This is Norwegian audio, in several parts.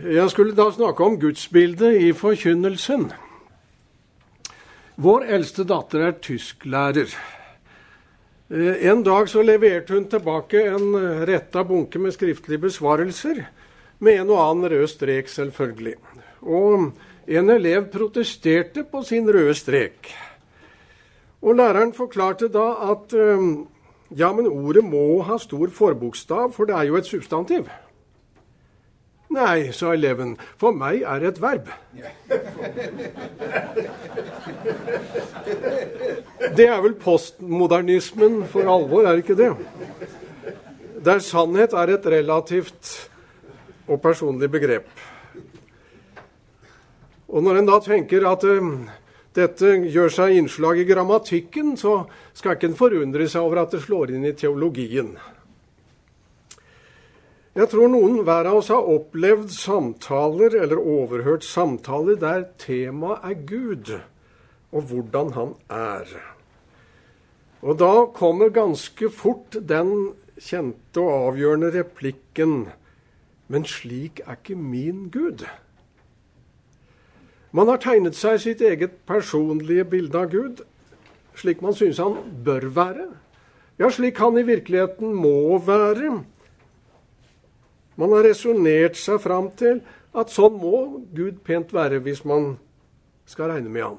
Jeg skulle da snakke om gudsbildet i forkynnelsen. Vår eldste datter er tysklærer. Eh, en dag så leverte hun tilbake en retta bunke med skriftlige besvarelser, med en og annen rød strek, selvfølgelig. Og en elev protesterte på sin røde strek. Og læreren forklarte da at eh, ja, men ordet må ha stor forbokstav, for det er jo et substantiv. Nei, sa eleven, for meg er et verb. Det er vel postmodernismen for alvor, er det ikke det? Der sannhet er et relativt og personlig begrep. Og når en da tenker at uh, dette gjør seg innslag i grammatikken, så skal ikke en forundre seg over at det slår inn i teologien. Jeg tror noen hver av oss har opplevd samtaler eller overhørt samtaler der temaet er Gud og hvordan han er. Og da kommer ganske fort den kjente og avgjørende replikken Men slik er ikke min Gud. Man har tegnet seg sitt eget personlige bilde av Gud, slik man synes han bør være. Ja, slik han i virkeligheten må være man har resonnert seg fram til at sånn må Gud pent være hvis man skal regne med Han.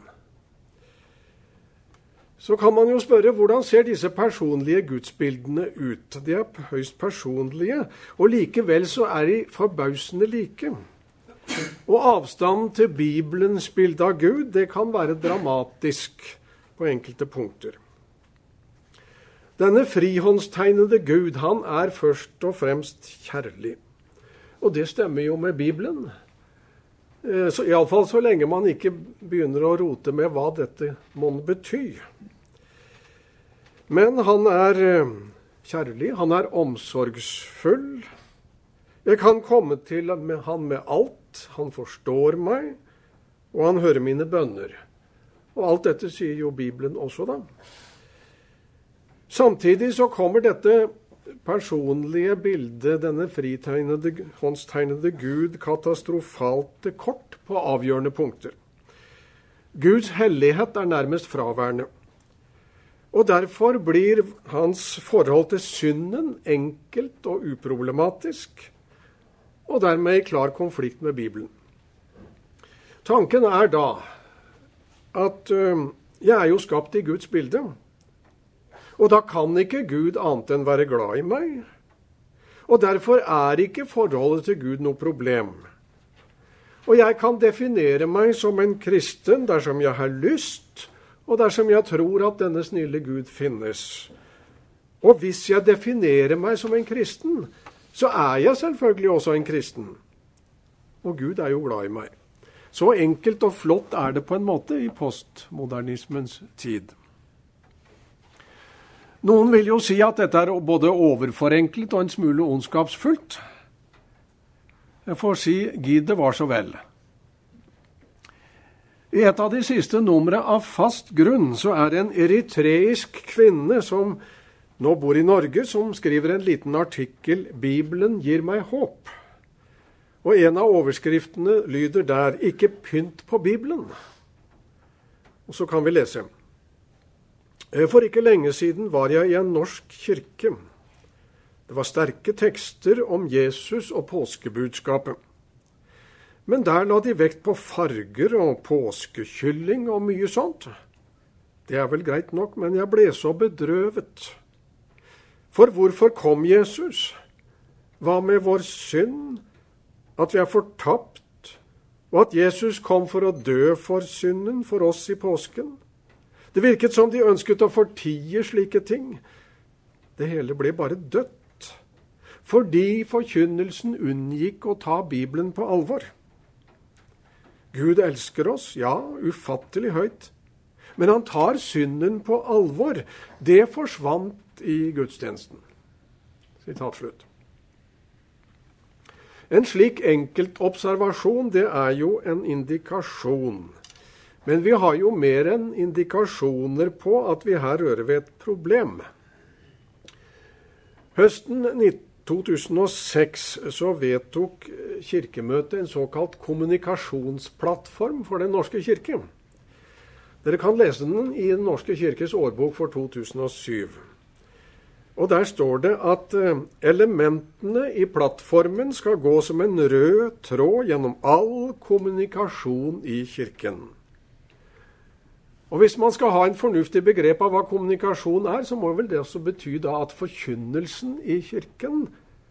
Så kan man jo spørre hvordan ser disse personlige gudsbildene ut? De er høyst personlige, og likevel så er de forbausende like. Og avstanden til Bibelens bilde av Gud det kan være dramatisk på enkelte punkter. Denne frihåndstegnede Gud, han er først og fremst kjærlig. Og det stemmer jo med Bibelen. Eh, så Iallfall så lenge man ikke begynner å rote med hva dette må bety. Men han er eh, kjærlig, han er omsorgsfull. Jeg kan komme til han med alt. Han forstår meg, og han hører mine bønner. Og alt dette sier jo Bibelen også, da. Samtidig så kommer dette personlige bildet, denne fritegnede, håndstegnede Gud, katastrofalt kort på avgjørende punkter. Guds hellighet er nærmest fraværende. Og Derfor blir hans forhold til synden enkelt og uproblematisk, og dermed i klar konflikt med Bibelen. Tanken er da at uh, jeg er jo skapt i Guds bilde. Og da kan ikke Gud annet enn være glad i meg. Og derfor er ikke forholdet til Gud noe problem. Og jeg kan definere meg som en kristen dersom jeg har lyst, og dersom jeg tror at denne snille Gud finnes. Og hvis jeg definerer meg som en kristen, så er jeg selvfølgelig også en kristen. Og Gud er jo glad i meg. Så enkelt og flott er det på en måte i postmodernismens tid. Noen vil jo si at dette er både overforenklet og en smule ondskapsfullt. Jeg får si gid det var så vel. I et av de siste numre av Fast grunn så er det en eritreisk kvinne som nå bor i Norge, som skriver en liten artikkel 'Bibelen gir meg håp'. Og en av overskriftene lyder der 'Ikke pynt på Bibelen'. Og så kan vi lese. Eh, for ikke lenge siden var jeg i en norsk kirke. Det var sterke tekster om Jesus og påskebudskapet. Men der la de vekt på farger og påskekylling og mye sånt. Det er vel greit nok, men jeg ble så bedrøvet. For hvorfor kom Jesus? Hva med vår synd? At vi er fortapt? Og at Jesus kom for å dø for synden for oss i påsken? Det virket som de ønsket å fortie slike ting. Det hele ble bare dødt. Fordi forkynnelsen unngikk å ta Bibelen på alvor. Gud elsker oss, ja, ufattelig høyt. Men han tar synden på alvor. Det forsvant i gudstjenesten. Sitat slutt. En slik enkeltobservasjon, det er jo en indikasjon men vi har jo mer enn indikasjoner på at vi her rører ved et problem. Høsten 2006 så vedtok Kirkemøtet en såkalt kommunikasjonsplattform for Den norske kirke. Dere kan lese den i Den norske kirkes årbok for 2007. Og Der står det at eh, elementene i plattformen skal gå som en rød tråd gjennom all kommunikasjon i Kirken. Og Hvis man skal ha en fornuftig begrep av hva kommunikasjon er, så må vel det også bety at forkynnelsen i Kirken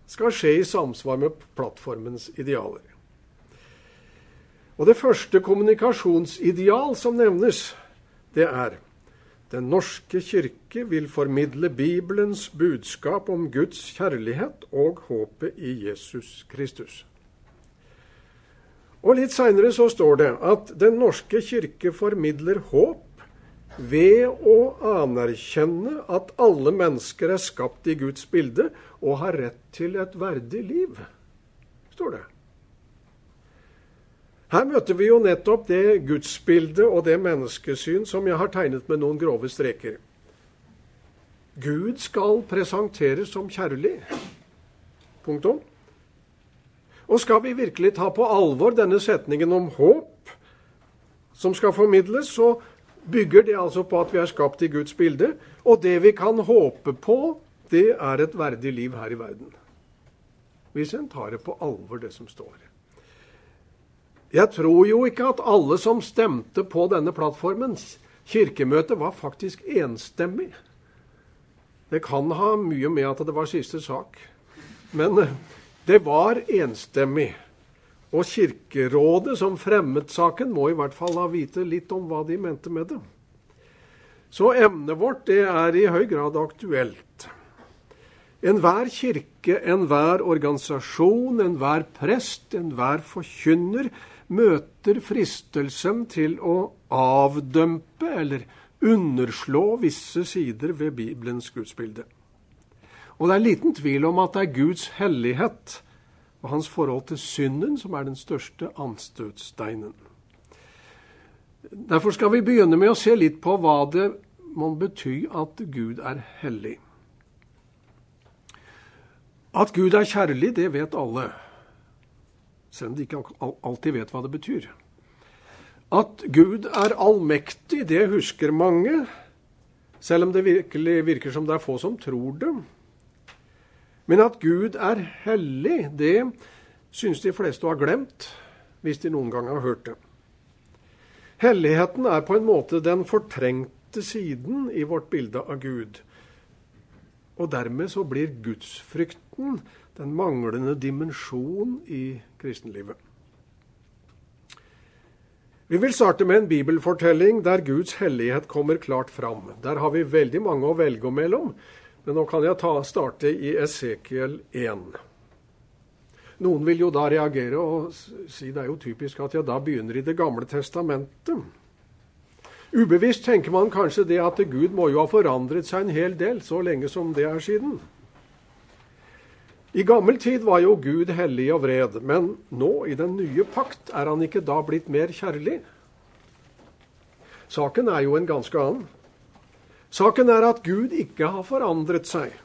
skal skje i samsvar med plattformens idealer. Og Det første kommunikasjonsideal som nevnes, det er Den norske kirke vil formidle Bibelens budskap om Guds kjærlighet og håpet i Jesus Kristus. Og Litt seinere så står det at Den norske kirke formidler håp ved å anerkjenne at alle mennesker er skapt i Guds bilde og har rett til et verdig liv, står det. Her møter vi jo nettopp det gudsbildet og det menneskesyn som jeg har tegnet med noen grove streker. Gud skal presenteres som kjærlig. Punktum. Og skal vi virkelig ta på alvor denne setningen om håp som skal formidles, så bygger det altså på at vi er skapt i Guds bilde. Og det vi kan håpe på, det er et verdig liv her i verden. Hvis en tar det på alvor, det som står. Jeg tror jo ikke at alle som stemte på denne plattformen, kirkemøtet, var faktisk enstemmig. Det kan ha mye med at det var siste sak. Men eh, det var enstemmig. Og Kirkerådet, som fremmet saken, må i hvert fall ha vite litt om hva de mente med det. Så emnet vårt det er i høy grad aktuelt. Enhver kirke, enhver organisasjon, enhver prest, enhver forkynner møter fristelsen til å avdømpe eller underslå visse sider ved Bibelens gudsbilde. Og det er liten tvil om at det er Guds hellighet og hans forhold til synden som er den største anstøtsteinen. Derfor skal vi begynne med å se litt på hva det må bety at Gud er hellig. At Gud er kjærlig, det vet alle, selv om de ikke alltid vet hva det betyr. At Gud er allmektig, det husker mange, selv om det virkelig virker som det er få som tror det. Men at Gud er hellig, det synes de fleste har glemt, hvis de noen gang har hørt det. Helligheten er på en måte den fortrengte siden i vårt bilde av Gud. Og dermed så blir gudsfrykten den manglende dimensjon i kristenlivet. Vi vil starte med en bibelfortelling der Guds hellighet kommer klart fram. Der har vi veldig mange å velge mellom, men nå kan jeg ta, starte i Esekiel 1. Noen vil jo da reagere og si det er jo typisk at jeg da begynner i Det gamle testamentet. Ubevisst tenker man kanskje det at Gud må jo ha forandret seg en hel del, så lenge som det er siden. I gammel tid var jo Gud hellig og vred, men nå, i den nye pakt, er han ikke da blitt mer kjærlig? Saken er jo en ganske annen. Saken er at Gud ikke har forandret seg.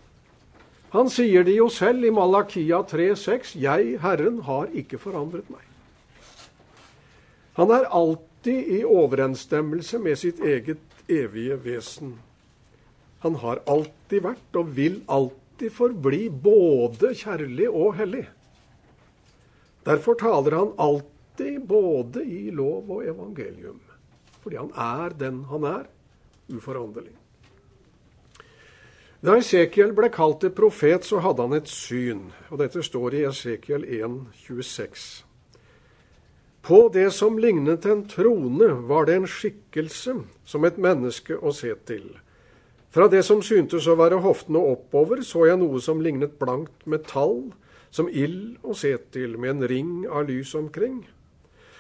Han sier det jo selv i Malakia 3,6.: Jeg, Herren, har ikke forandret meg. Han er alltid i overensstemmelse med sitt eget evige vesen. Han har alltid vært og vil alltid forbli både kjærlig og hellig. Derfor taler han alltid både i lov og evangelium. Fordi han er den han er, uforanderlig. Da Esekiel ble kalt til profet, så hadde han et syn, og dette står i Esekiel 1, 26. På det som lignet en trone, var det en skikkelse som et menneske å se til. Fra det som syntes å være hoftene oppover, så jeg noe som lignet blankt metall, som ild å se til, med en ring av lys omkring.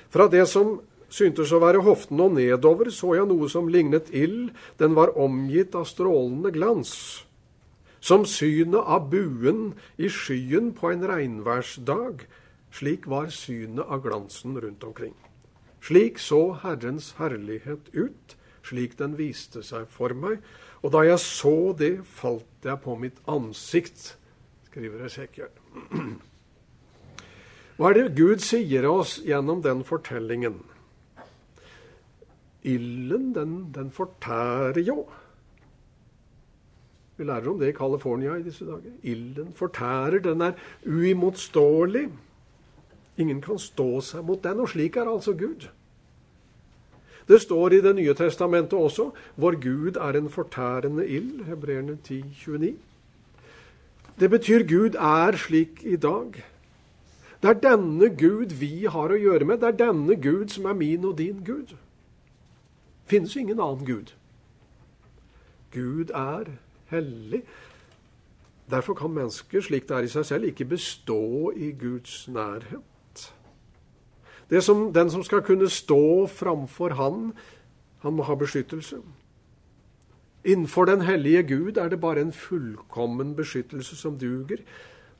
Fra det som syntes å være hoftene og nedover, så jeg noe som lignet ild, den var omgitt av strålende glans som synet av buen i skyen på en regnværsdag. Slik var synet av glansen rundt omkring. Slik så Herrens herlighet ut, slik den viste seg for meg. Og da jeg så det, falt jeg på mitt ansikt, skriver Esekiel. Hva er det Gud sier oss gjennom den fortellingen? Ilden, den, den fortærer jo. Vi lærer om det i California i disse dager. Ilden fortærer. Den er uimotståelig. Ingen kan stå seg mot den, og slik er altså Gud. Det står i Det nye testamentet også vår Gud er en fortærende ild. Hebreerne 10, 29. Det betyr Gud er slik i dag. Det er denne Gud vi har å gjøre med. Det er denne Gud som er min og din Gud. Det finnes ingen annen Gud. Gud er hellig. Derfor kan mennesker, slik det er i seg selv, ikke bestå i Guds nærhet. Som, den som skal kunne stå framfor Han, han må ha beskyttelse. Innenfor den hellige Gud er det bare en fullkommen beskyttelse som duger.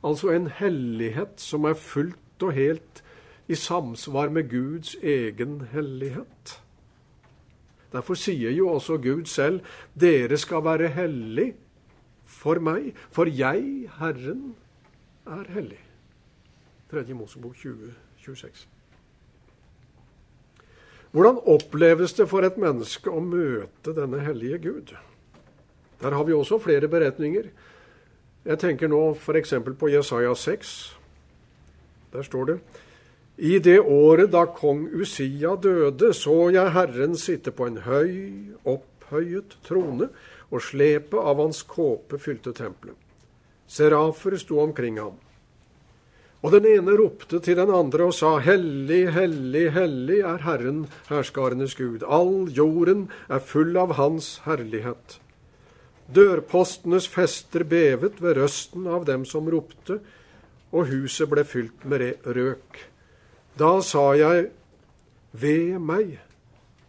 Altså en hellighet som er fullt og helt i samsvar med Guds egen hellighet. Derfor sier jo også Gud selv, 'Dere skal være hellig for meg, for jeg, Herren, er hellig'. 3. Mosebok 20, 26. Hvordan oppleves det for et menneske å møte denne hellige Gud? Der har vi også flere beretninger. Jeg tenker nå f.eks. på Jesaja 6. Der står det I det året da kong Usia døde, så jeg Herren sitte på en høy, opphøyet trone, og slepet av hans kåpe fylte tempelet. Serafer sto omkring ham. Og den ene ropte til den andre og sa, Hellig, hellig, hellig er Herren, herskarenes Gud. All jorden er full av Hans herlighet. Dørpostenes fester bevet ved røsten av dem som ropte, og huset ble fylt med røk. Da sa jeg, ved meg,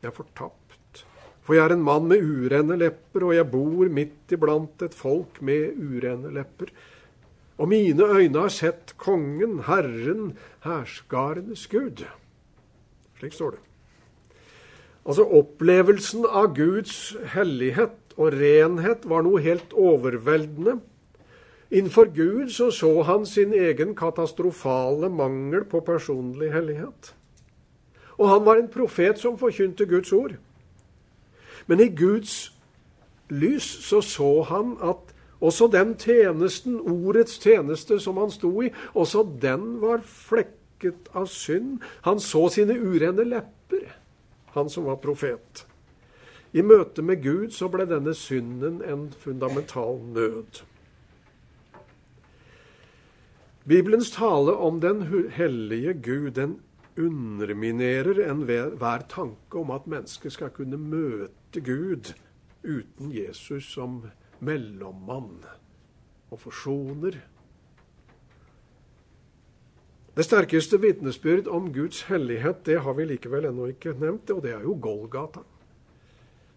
jeg er fortapt. For jeg er en mann med urene lepper, og jeg bor midt iblant et folk med urene lepper. Og mine øyne har sett kongen, Herren, herskarenes Gud. Slik står det. Altså Opplevelsen av Guds hellighet og renhet var noe helt overveldende. Innenfor Gud så, så han sin egen katastrofale mangel på personlig hellighet. Og han var en profet som forkynte Guds ord. Men i Guds lys så så han at også den tjenesten, ordets tjeneste som han sto i, også den var flekket av synd. Han så sine urene lepper, han som var profet. I møte med Gud så ble denne synden en fundamental nød. Bibelens tale om den hellige Gud, den underminerer enhver tanke om at mennesket skal kunne møte Gud uten Jesus som mellommann og forsoner. Det sterkeste vitnesbyrd om Guds hellighet det har vi likevel ennå ikke nevnt, og det er jo Golgata.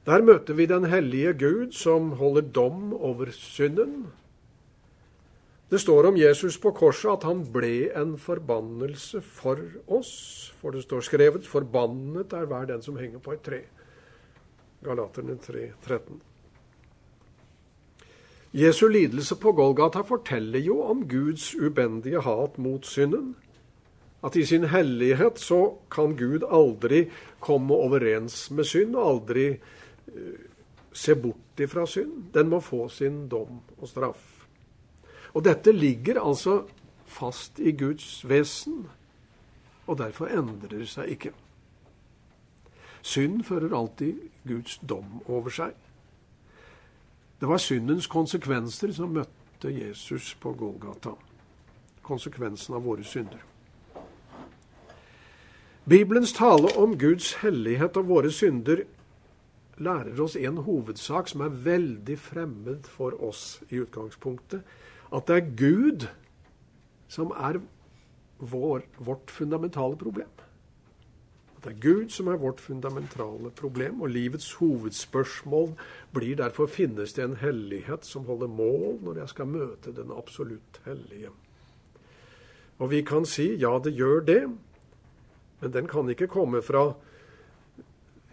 Der møter vi den hellige Gud som holder dom over synden. Det står om Jesus på korset at han ble en forbannelse for oss. For det står skrevet 'Forbannet er hver den som henger på et tre'. Galaterne 3, 13. Jesu lidelse på Golgata forteller jo om Guds ubendige hat mot synden. At i sin hellighet så kan Gud aldri komme overens med synd, og aldri uh, se bort ifra synd. Den må få sin dom og straff. Og dette ligger altså fast i Guds vesen, og derfor endrer det seg ikke. Synd fører alltid Guds dom over seg. Det var syndens konsekvenser som møtte Jesus på Golgata. Konsekvensen av våre synder. Bibelens tale om Guds hellighet og våre synder lærer oss en hovedsak som er veldig fremmed for oss i utgangspunktet. At det er Gud som er vår, vårt fundamentale problem. At det er Gud som er vårt fundamentale problem, og livets hovedspørsmål blir derfor finnes det en hellighet som holder mål når jeg skal møte den absolutt hellige. Og vi kan si ja, det gjør det, men den kan ikke komme fra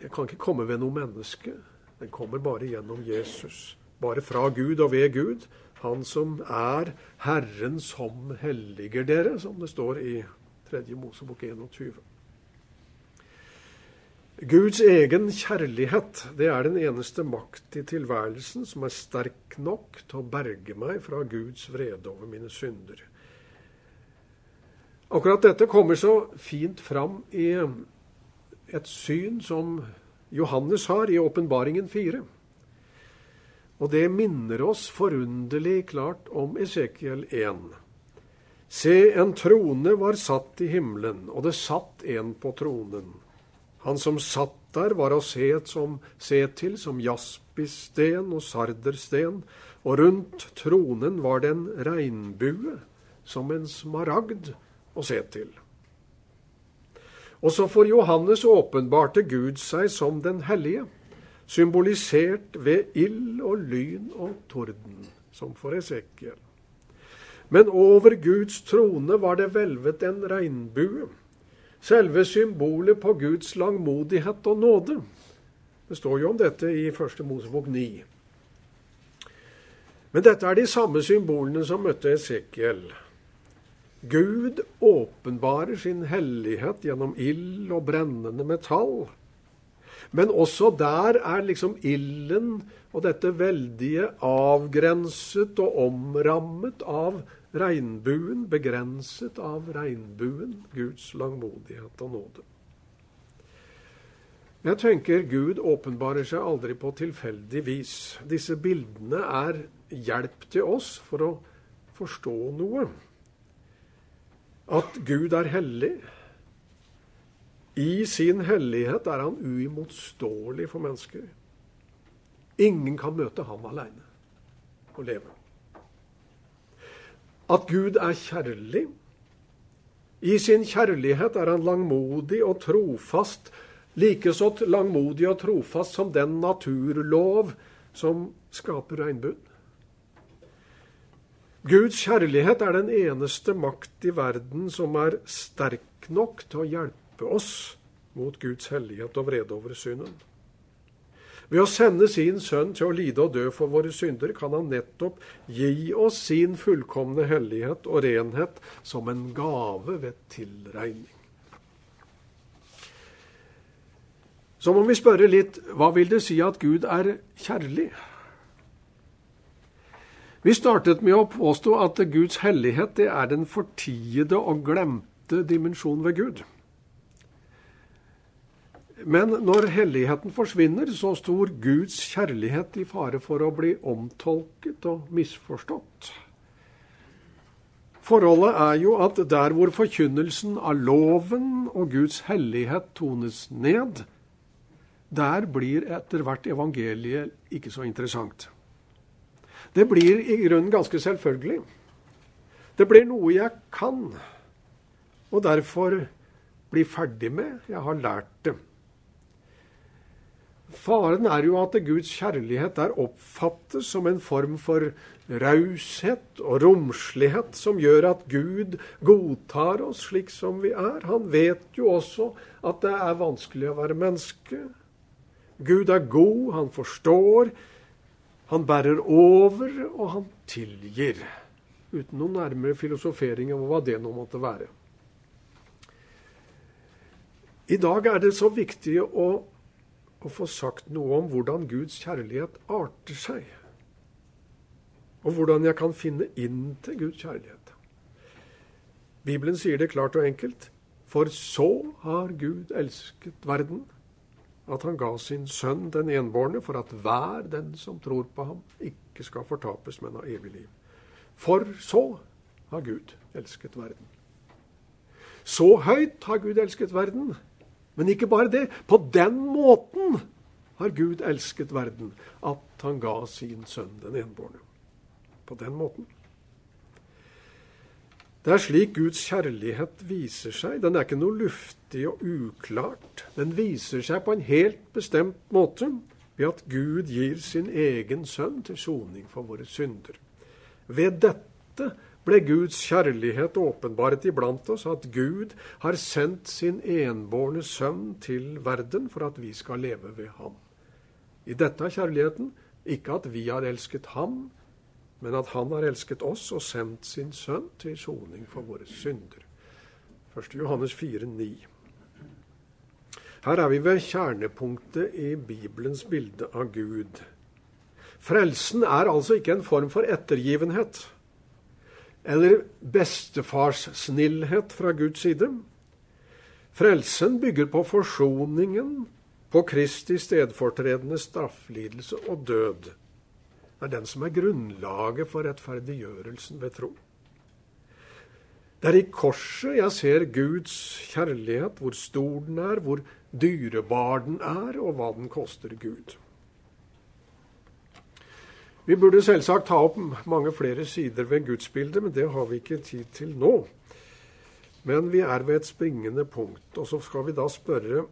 Jeg kan ikke komme ved noe menneske. Den kommer bare gjennom Jesus. Bare fra Gud og ved Gud. Han som er Herren som helliger dere, som det står i 3. Mosebok 21. Guds egen kjærlighet, det er den eneste makt i tilværelsen som er sterk nok til å berge meg fra Guds vrede over mine synder. Akkurat dette kommer så fint fram i et syn som Johannes har i Åpenbaringen 4. Og det minner oss forunderlig klart om Esekiel 1. Se, en trone var satt i himmelen, og det satt en på tronen. Han som satt der, var å se, som, se til som jaspissten og sardersten, og rundt tronen var det en regnbue, som en smaragd, å se til. Også for Johannes åpenbarte Gud seg som den hellige, symbolisert ved ild og lyn og torden, som for Esekiel. Men over Guds trone var det hvelvet en regnbue, selve symbolet på Guds langmodighet og nåde. Det står jo om dette i Første Mosebok 9. Men dette er de samme symbolene som møtte Esekiel. Gud åpenbarer sin hellighet gjennom ild og brennende metall. Men også der er liksom ilden og dette veldige avgrenset og omrammet av regnbuen, begrenset av regnbuen, Guds langmodighet og nåde. Jeg tenker Gud åpenbarer seg aldri på tilfeldig vis. Disse bildene er hjelp til oss for å forstå noe at Gud er hellig. I sin hellighet er han uimotståelig for mennesker. Ingen kan møte ham aleine og leve. At Gud er kjærlig. I sin kjærlighet er han langmodig og trofast, likeså langmodig og trofast som den naturlov som skaper regnbuen. Guds kjærlighet er den eneste makt i verden som er sterk nok til å hjelpe oss mot Guds hellighet og vrede over synden. Ved å sende sin sønn til å lide og dø for våre synder, kan han nettopp gi oss sin fullkomne hellighet og renhet som en gave ved tilregning. Så må vi spørre litt hva vil det si at Gud er kjærlig? Vi startet med å påstå at Guds hellighet det er den fortiede og glemte dimensjonen ved Gud. Men når helligheten forsvinner, så står Guds kjærlighet i fare for å bli omtolket og misforstått. Forholdet er jo at der hvor forkynnelsen av loven og Guds hellighet tones ned, der blir etter hvert evangeliet ikke så interessant. Det blir i grunnen ganske selvfølgelig. Det blir noe jeg kan, og derfor blir ferdig med. Jeg har lært det. Faren er jo at Guds kjærlighet der oppfattes som en form for raushet og romslighet som gjør at Gud godtar oss slik som vi er. Han vet jo også at det er vanskelig å være menneske. Gud er god, han forstår. Han bærer over, og han tilgir. Uten noen nærmere filosofering om hva det nå måtte være. I dag er det så viktig å, å få sagt noe om hvordan Guds kjærlighet arter seg. Og hvordan jeg kan finne inn til Guds kjærlighet. Bibelen sier det klart og enkelt. For så har Gud elsket verden at han ga sin sønn den enbårne, for at hver den som tror på ham, ikke skal fortapes, men ha evig liv. For så har Gud elsket verden. Så høyt har Gud elsket verden. Men ikke bare det. På den måten har Gud elsket verden at han ga sin sønn den enbårne. På den måten. Det er slik Guds kjærlighet viser seg. Den er ikke noe luftig og uklart. Den viser seg på en helt bestemt måte ved at Gud gir sin egen sønn til soning for våre synder. Ved dette ble Guds kjærlighet åpenbart iblant oss, at Gud har sendt sin enbårne sønn til verden for at vi skal leve ved ham. I dette er kjærligheten ikke at vi har elsket ham, men at Han har elsket oss og sendt sin Sønn til soning for våre synder. 1. Johannes 4, 9. Her er vi ved kjernepunktet i Bibelens bilde av Gud. Frelsen er altså ikke en form for ettergivenhet eller bestefars snillhet fra Guds side. Frelsen bygger på forsoningen, på Kristi stedfortredende strafflidelse og død. Det er den som er grunnlaget for rettferdiggjørelsen ved tro. Det er i korset jeg ser Guds kjærlighet, hvor stor den er, hvor dyrebar den er, og hva den koster Gud. Vi burde selvsagt ta opp mange flere sider ved gudsbildet, men det har vi ikke tid til nå. Men vi er ved et springende punkt, og så skal vi da spørre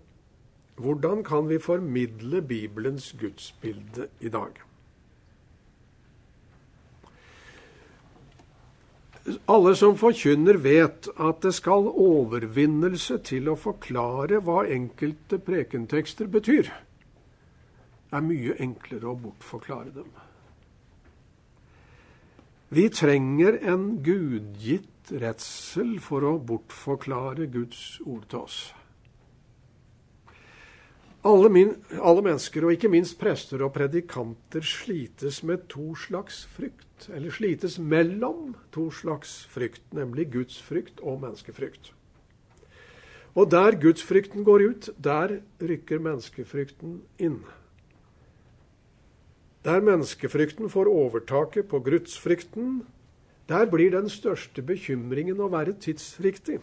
hvordan kan vi formidle Bibelens gudsbilde i dag? Alle som forkynner, vet at det skal overvinnelse til å forklare hva enkelte prekentekster betyr. Det er mye enklere å bortforklare dem. Vi trenger en gudgitt redsel for å bortforklare Guds ord til oss. Alle, min, alle, mennesker, og ikke minst prester og predikanter, slites med to slags frykt. Eller slites mellom to slags frykt, nemlig Guds frykt og menneskefrykt. Og der gudsfrykten går ut, der rykker menneskefrykten inn. Der menneskefrykten får overtaket på gudsfrykten, der blir den største bekymringen å være tidsriktig.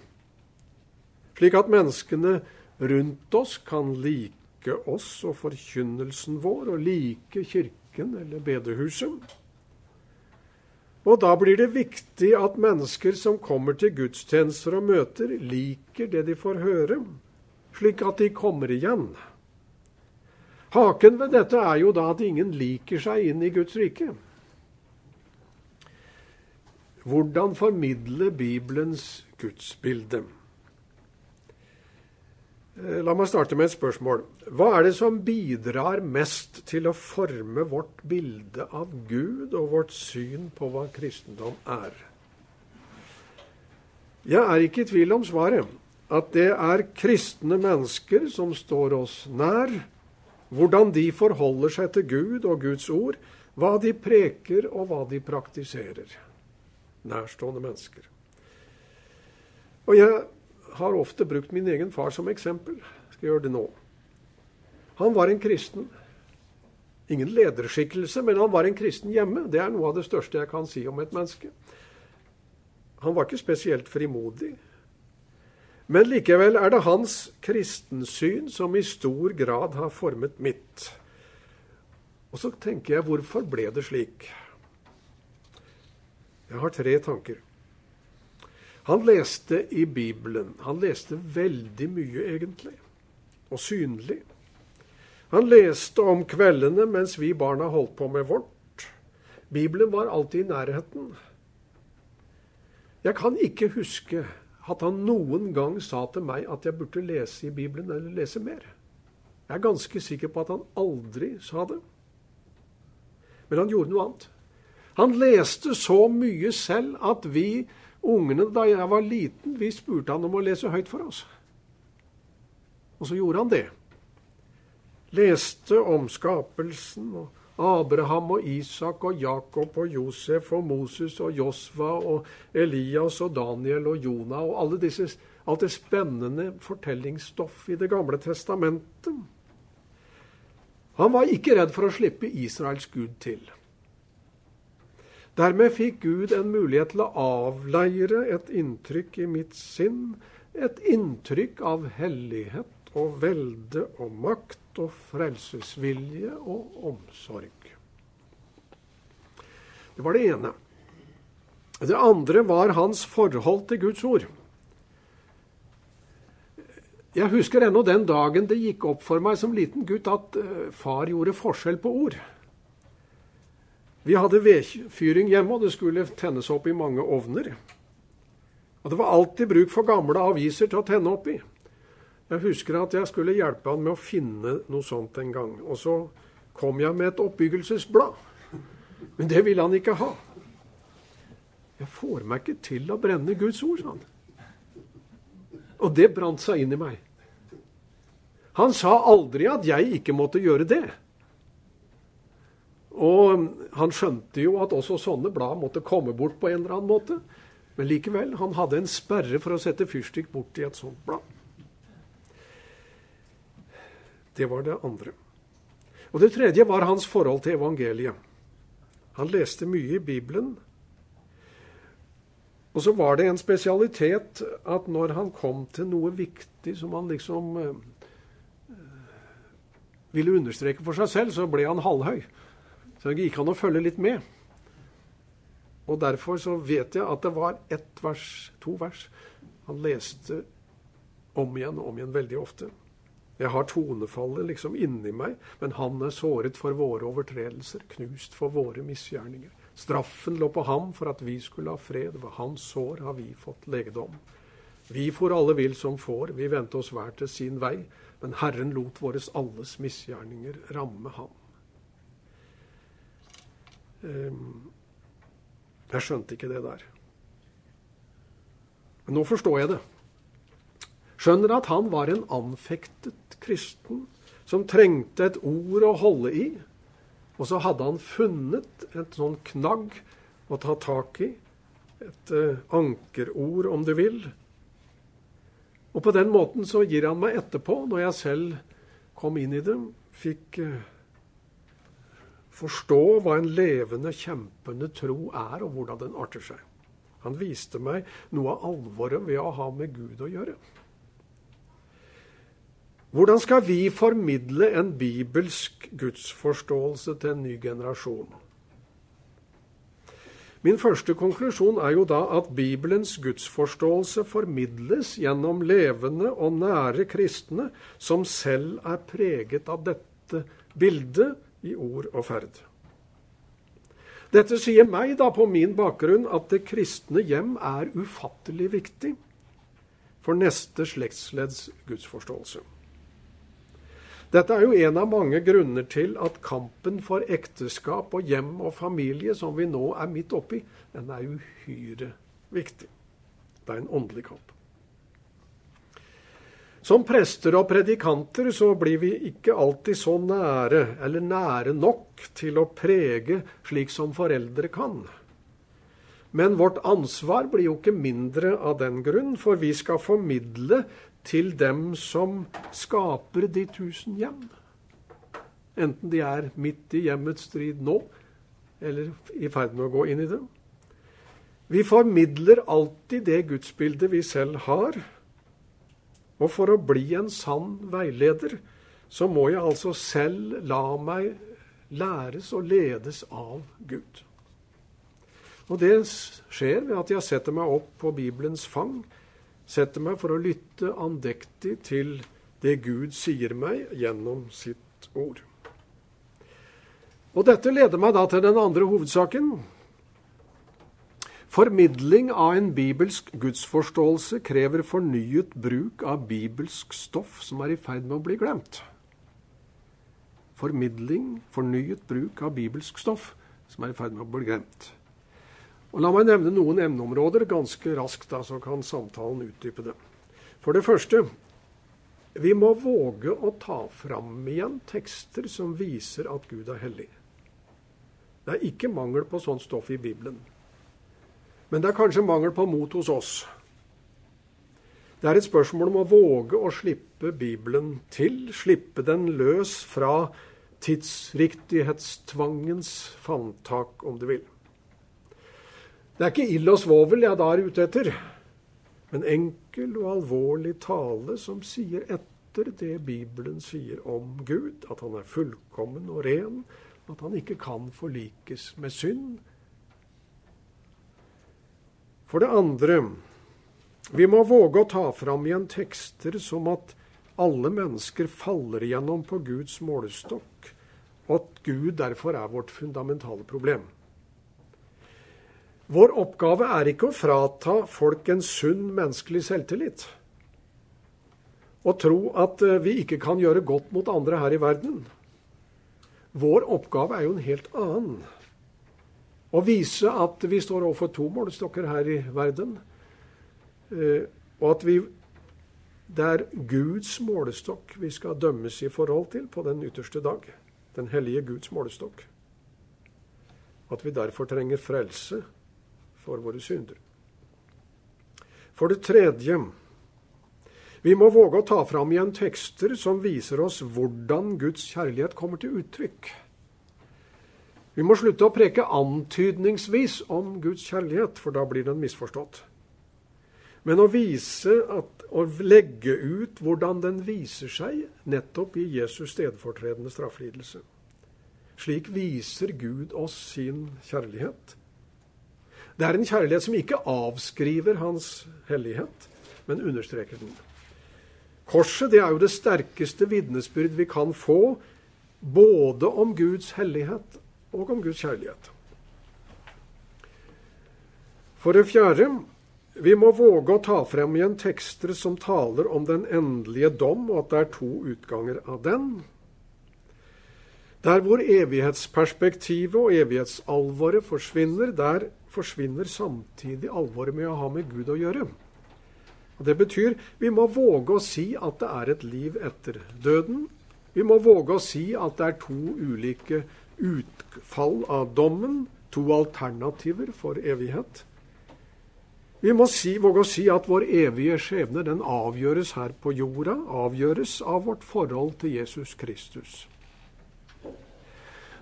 Slik at menneskene rundt oss kan like oss og forkynnelsen vår, og like kirken eller bedehuset. Og da blir det viktig at mennesker som kommer til gudstjenester og møter, liker det de får høre, slik at de kommer igjen. Haken ved dette er jo da at ingen liker seg inn i Guds rike. Hvordan formidle Bibelens gudsbilde? Eh, la meg starte med et spørsmål. Hva er det som bidrar mest til å forme vårt bilde av Gud og vårt syn på hva kristendom er? Jeg er ikke i tvil om svaret. At det er kristne mennesker som står oss nær. Hvordan de forholder seg til Gud og Guds ord. Hva de preker og hva de praktiserer. Nærstående mennesker. Og jeg har ofte brukt min egen far som eksempel. Jeg skal gjøre det nå. Han var en kristen. Ingen lederskikkelse, men han var en kristen hjemme. Det er noe av det største jeg kan si om et menneske. Han var ikke spesielt frimodig. Men likevel er det hans kristensyn som i stor grad har formet mitt. Og så tenker jeg, hvorfor ble det slik? Jeg har tre tanker. Han leste i Bibelen. Han leste veldig mye, egentlig. Og synlig. Han leste om kveldene mens vi barna holdt på med vårt. Bibelen var alltid i nærheten. Jeg kan ikke huske at han noen gang sa til meg at jeg burde lese i Bibelen eller lese mer. Jeg er ganske sikker på at han aldri sa det. Men han gjorde noe annet. Han leste så mye selv at vi Ungene da jeg var liten, vi spurte han om å lese høyt for oss. Og så gjorde han det. Leste om skapelsen og Abraham og Isak og Jakob og Josef og Moses og Josva og Elias og Daniel og Jonah og alle disse, alt det spennende fortellingsstoff i Det gamle testamentet. Han var ikke redd for å slippe Israels Gud til. Dermed fikk Gud en mulighet til å avleire et inntrykk i mitt sinn, et inntrykk av hellighet og velde og makt og frelsesvilje og omsorg. Det var det ene. Det andre var hans forhold til Guds ord. Jeg husker ennå den dagen det gikk opp for meg som liten gutt at eh, far gjorde forskjell på ord. Vi hadde vedfyring hjemme, og det skulle tennes opp i mange ovner. Og det var alltid bruk for gamle aviser til å tenne opp i. Jeg husker at jeg skulle hjelpe han med å finne noe sånt en gang. Og så kom jeg med et oppbyggelsesblad. Men det ville han ikke ha. Jeg får meg ikke til å brenne Guds ord, sa han. Og det brant seg inn i meg. Han sa aldri at jeg ikke måtte gjøre det. Og han skjønte jo at også sånne blad måtte komme bort på en eller annen måte. Men likevel, han hadde en sperre for å sette fyrstikk bort i et sånt blad. Det var det andre. Og det tredje var hans forhold til evangeliet. Han leste mye i Bibelen. Og så var det en spesialitet at når han kom til noe viktig som han liksom eh, ville understreke for seg selv, så ble han halvhøy. Så gikk han å følge litt med. Og derfor så vet jeg at det var ett vers, to vers, han leste om igjen og om igjen veldig ofte. Jeg har tonefallet liksom inni meg, men han er såret for våre overtredelser, knust for våre misgjerninger. Straffen lå på ham for at vi skulle ha fred, ved hans sår har vi fått legedom. Vi for alle vill som får, vi vendte oss hver til sin vei, men Herren lot våres alles misgjerninger ramme ham. Ehm, jeg skjønte ikke det der. Men nå forstår jeg det. Skjønner at han var en anfektet kristen som trengte et ord å holde i. Og så hadde han funnet et sånn knagg å ta tak i. Et uh, ankerord, om du vil. Og på den måten så gir han meg etterpå, når jeg selv kom inn i det, fikk uh, forstå hva en levende, kjempende tro er, og hvordan den arter seg. Han viste meg noe av alvoret ved å ha med Gud å gjøre. Hvordan skal vi formidle en bibelsk gudsforståelse til en ny generasjon? Min første konklusjon er jo da at Bibelens gudsforståelse formidles gjennom levende og nære kristne som selv er preget av dette bildet i ord og ferd. Dette sier meg da på min bakgrunn at det kristne hjem er ufattelig viktig for neste slektsledds gudsforståelse. Dette er jo en av mange grunner til at kampen for ekteskap og hjem og familie, som vi nå er midt oppi, den er uhyre viktig. Det er en åndelig kamp. Som prester og predikanter så blir vi ikke alltid så nære, eller nære nok, til å prege slik som foreldre kan. Men vårt ansvar blir jo ikke mindre av den grunn, for vi skal formidle til dem som skaper de tusen hjem. Enten de er midt i hjemmets strid nå, eller i ferd med å gå inn i det. Vi formidler alltid det gudsbildet vi selv har. Og for å bli en sann veileder, så må jeg altså selv la meg læres og ledes av Gud. Og det skjer ved at jeg setter meg opp på Bibelens fang setter meg for å lytte andektig til det Gud sier meg gjennom sitt ord. Og Dette leder meg da til den andre hovedsaken. Formidling av en bibelsk gudsforståelse krever fornyet bruk av bibelsk stoff som er i ferd med å bli glemt. Formidling, fornyet bruk av bibelsk stoff som er i ferd med å bli glemt. Og La meg nevne noen emneområder ganske raskt, da, så kan samtalen utdype det. For det første vi må våge å ta fram igjen tekster som viser at Gud er hellig. Det er ikke mangel på sånt stoff i Bibelen. Men det er kanskje mangel på mot hos oss. Det er et spørsmål om å våge å slippe Bibelen til, slippe den løs fra tidsriktighetstvangens favntak, om du vil. Det er ikke ild og svovel jeg da er ute etter, men enkel og alvorlig tale som sier etter det Bibelen sier om Gud, at han er fullkommen og ren, at han ikke kan forlikes med synd. For det andre, vi må våge å ta fram igjen tekster som at alle mennesker faller igjennom på Guds målestokk, og at Gud derfor er vårt fundamentale problem. Vår oppgave er ikke å frata folk en sunn menneskelig selvtillit. Og tro at eh, vi ikke kan gjøre godt mot andre her i verden. Vår oppgave er jo en helt annen. Å vise at vi står overfor to målestokker her i verden. Eh, og at vi, det er Guds målestokk vi skal dømmes i forhold til på den ytterste dag. Den hellige Guds målestokk. At vi derfor trenger frelse for våre synder. For det tredje vi må våge å ta fram igjen tekster som viser oss hvordan Guds kjærlighet kommer til uttrykk. Vi må slutte å preke antydningsvis om Guds kjærlighet, for da blir den misforstått. Men å vise at, å legge ut hvordan den viser seg nettopp i Jesus stedfortredende strafflidelse. Slik viser Gud oss sin kjærlighet. Det er en kjærlighet som ikke avskriver hans hellighet, men understreker den. Korset det er jo det sterkeste vitnesbyrd vi kan få, både om Guds hellighet og om Guds kjærlighet. For det fjerde vi må våge å ta frem igjen tekster som taler om den endelige dom, og at det er to utganger av den. Der hvor evighetsperspektivet og evighetsalvoret forsvinner, der forsvinner samtidig alvoret med å ha med Gud å gjøre. Og Det betyr vi må våge å si at det er et liv etter døden. Vi må våge å si at det er to ulike utfall av dommen, to alternativer for evighet. Vi må si, våge å si at vår evige skjebne den avgjøres her på jorda, avgjøres av vårt forhold til Jesus Kristus.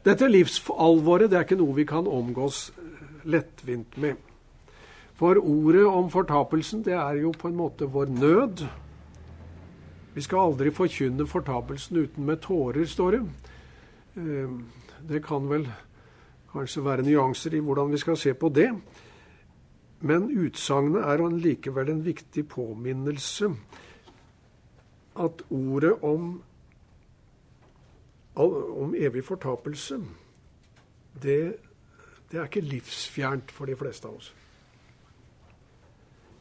Dette livsalvoret det er ikke noe vi kan omgås lettvint med. For ordet om fortapelsen, det er jo på en måte vår nød. Vi skal aldri forkynne fortapelsen uten med tårer, står det. Eh, det kan vel kanskje være nyanser i hvordan vi skal se på det. Men utsagnet er likevel en viktig påminnelse at ordet om, om evig fortapelse, det, det er ikke livsfjernt for de fleste av oss.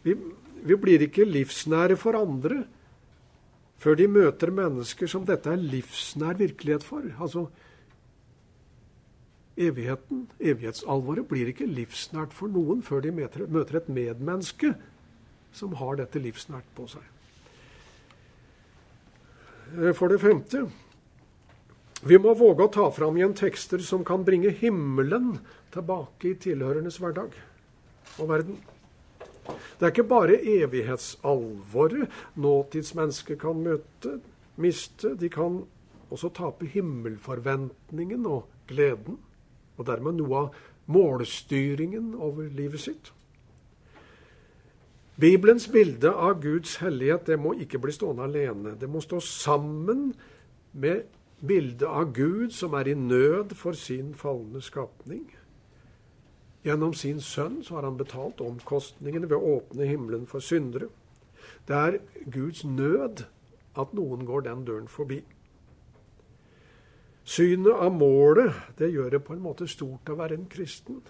Vi, vi blir ikke livsnære for andre før de møter mennesker som dette er livsnær virkelighet for. Altså, Evigheten, evighetsalvoret, blir ikke livsnært for noen før de møter et medmenneske som har dette livsnært på seg. Eh, for det femte vi må våge å ta fram igjen tekster som kan bringe himmelen tilbake i tilhørendes hverdag og verden. Det er ikke bare evighetsalvoret nåtidsmennesket kan møte, miste. De kan også tape himmelforventningen og gleden, og dermed noe av målstyringen over livet sitt. Bibelens bilde av Guds hellighet det må ikke bli stående alene. Det må stå sammen med bildet av Gud som er i nød for sin falne skapning. Gjennom sin sønn så har han betalt omkostningene ved å åpne himmelen for syndere. Det er Guds nød at noen går den døren forbi. Synet av målet det gjør det på en måte stort å være en kristen.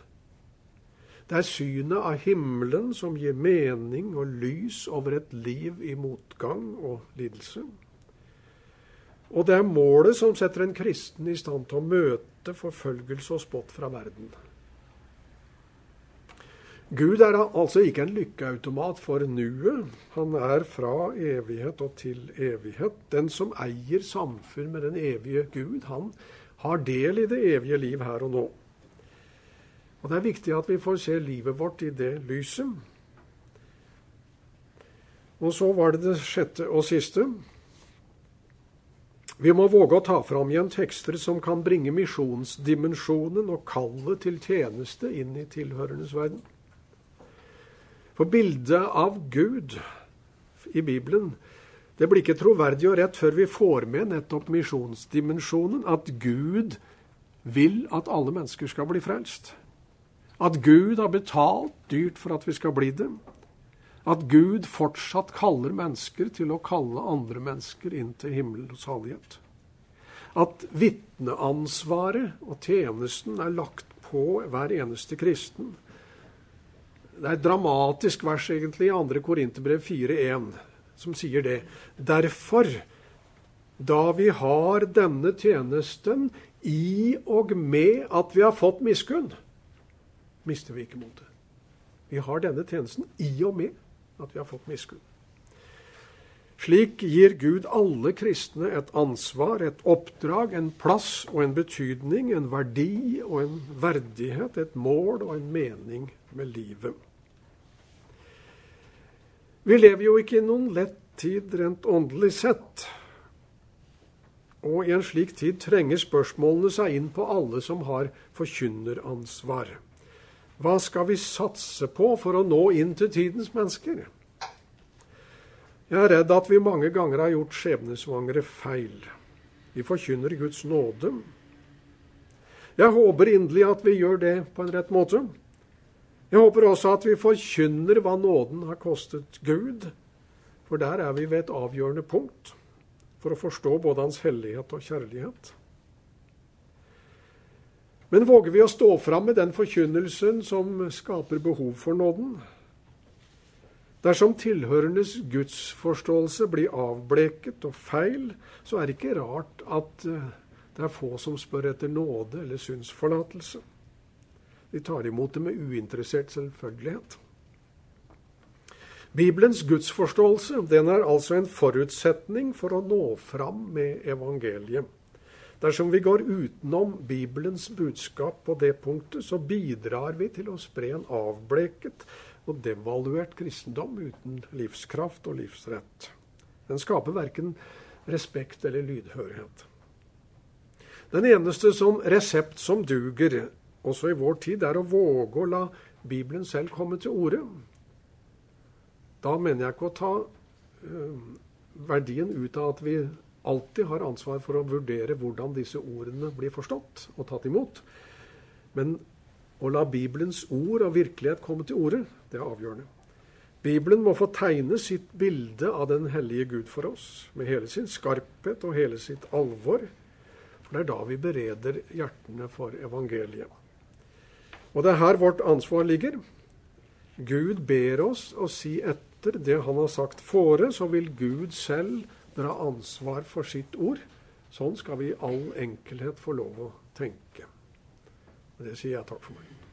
Det er synet av himmelen som gir mening og lys over et liv i motgang og lidelse. Og det er målet som setter en kristen i stand til å møte forfølgelse og spott fra verden. Gud er altså ikke en lykkeautomat for nuet. Han er fra evighet og til evighet. Den som eier samfunn med den evige Gud, han har del i det evige liv her og nå. Og Det er viktig at vi får se livet vårt i det lyset. Og så var det det sjette og siste. Vi må våge å ta fram igjen tekster som kan bringe misjonsdimensjonen og kallet til tjeneste inn i tilhørendes verden. For bildet av Gud i Bibelen det blir ikke troverdig og rett før vi får med nettopp misjonsdimensjonen. At Gud vil at alle mennesker skal bli frelst. At Gud har betalt dyrt for at vi skal bli det. At Gud fortsatt kaller mennesker til å kalle andre mennesker inn til himmelens hallighet. At vitneansvaret og tjenesten er lagt på hver eneste kristen. Det er et dramatisk vers egentlig i 2. Korinterbrev 4,1 som sier det. Derfor, da vi har denne tjenesten i og med at vi har fått miskunn, mister vi ikke motet. Vi har denne tjenesten i og med at vi har fått miskunn. Slik gir Gud alle kristne et ansvar, et oppdrag, en plass og en betydning, en verdi og en verdighet, et mål og en mening med livet. Vi lever jo ikke i noen lett tid rent åndelig sett. Og i en slik tid trenger spørsmålene seg inn på alle som har forkynneransvar. Hva skal vi satse på for å nå inn til tidens mennesker? Jeg er redd at vi mange ganger har gjort skjebnesvangre feil. Vi forkynner Guds nåde. Jeg håper inderlig at vi gjør det på en rett måte. Jeg håper også at vi forkynner hva nåden har kostet Gud, for der er vi ved et avgjørende punkt for å forstå både Hans hellighet og kjærlighet. Men våger vi å stå fram med den forkynnelsen som skaper behov for nåden? Dersom tilhørendes gudsforståelse blir avbleket og feil, så er det ikke rart at eh, det er få som spør etter nåde eller synsforlatelse. De tar imot det med uinteressert selvfølgelighet. Bibelens gudsforståelse den er altså en forutsetning for å nå fram med evangeliet. Dersom vi går utenom Bibelens budskap på det punktet, så bidrar vi til å spre en avbleket og devaluert kristendom uten livskraft og livsrett. Den skaper verken respekt eller lydhørighet. Den eneste som resept som duger, også i vår tid, er å våge å la Bibelen selv komme til orde. Da mener jeg ikke å ta uh, verdien ut av at vi alltid har ansvar for å vurdere hvordan disse ordene blir forstått og tatt imot. Men å la Bibelens ord og virkelighet komme til orde, det er avgjørende. Bibelen må få tegne sitt bilde av den hellige Gud for oss, med hele sin skarphet og hele sitt alvor. For det er da vi bereder hjertene for evangeliet. Og det er her vårt ansvar ligger. Gud ber oss å si etter det han har sagt fore, så vil Gud selv dra ansvar for sitt ord. Sånn skal vi i all enkelhet få lov å tenke. Og det sier jeg takk for meg.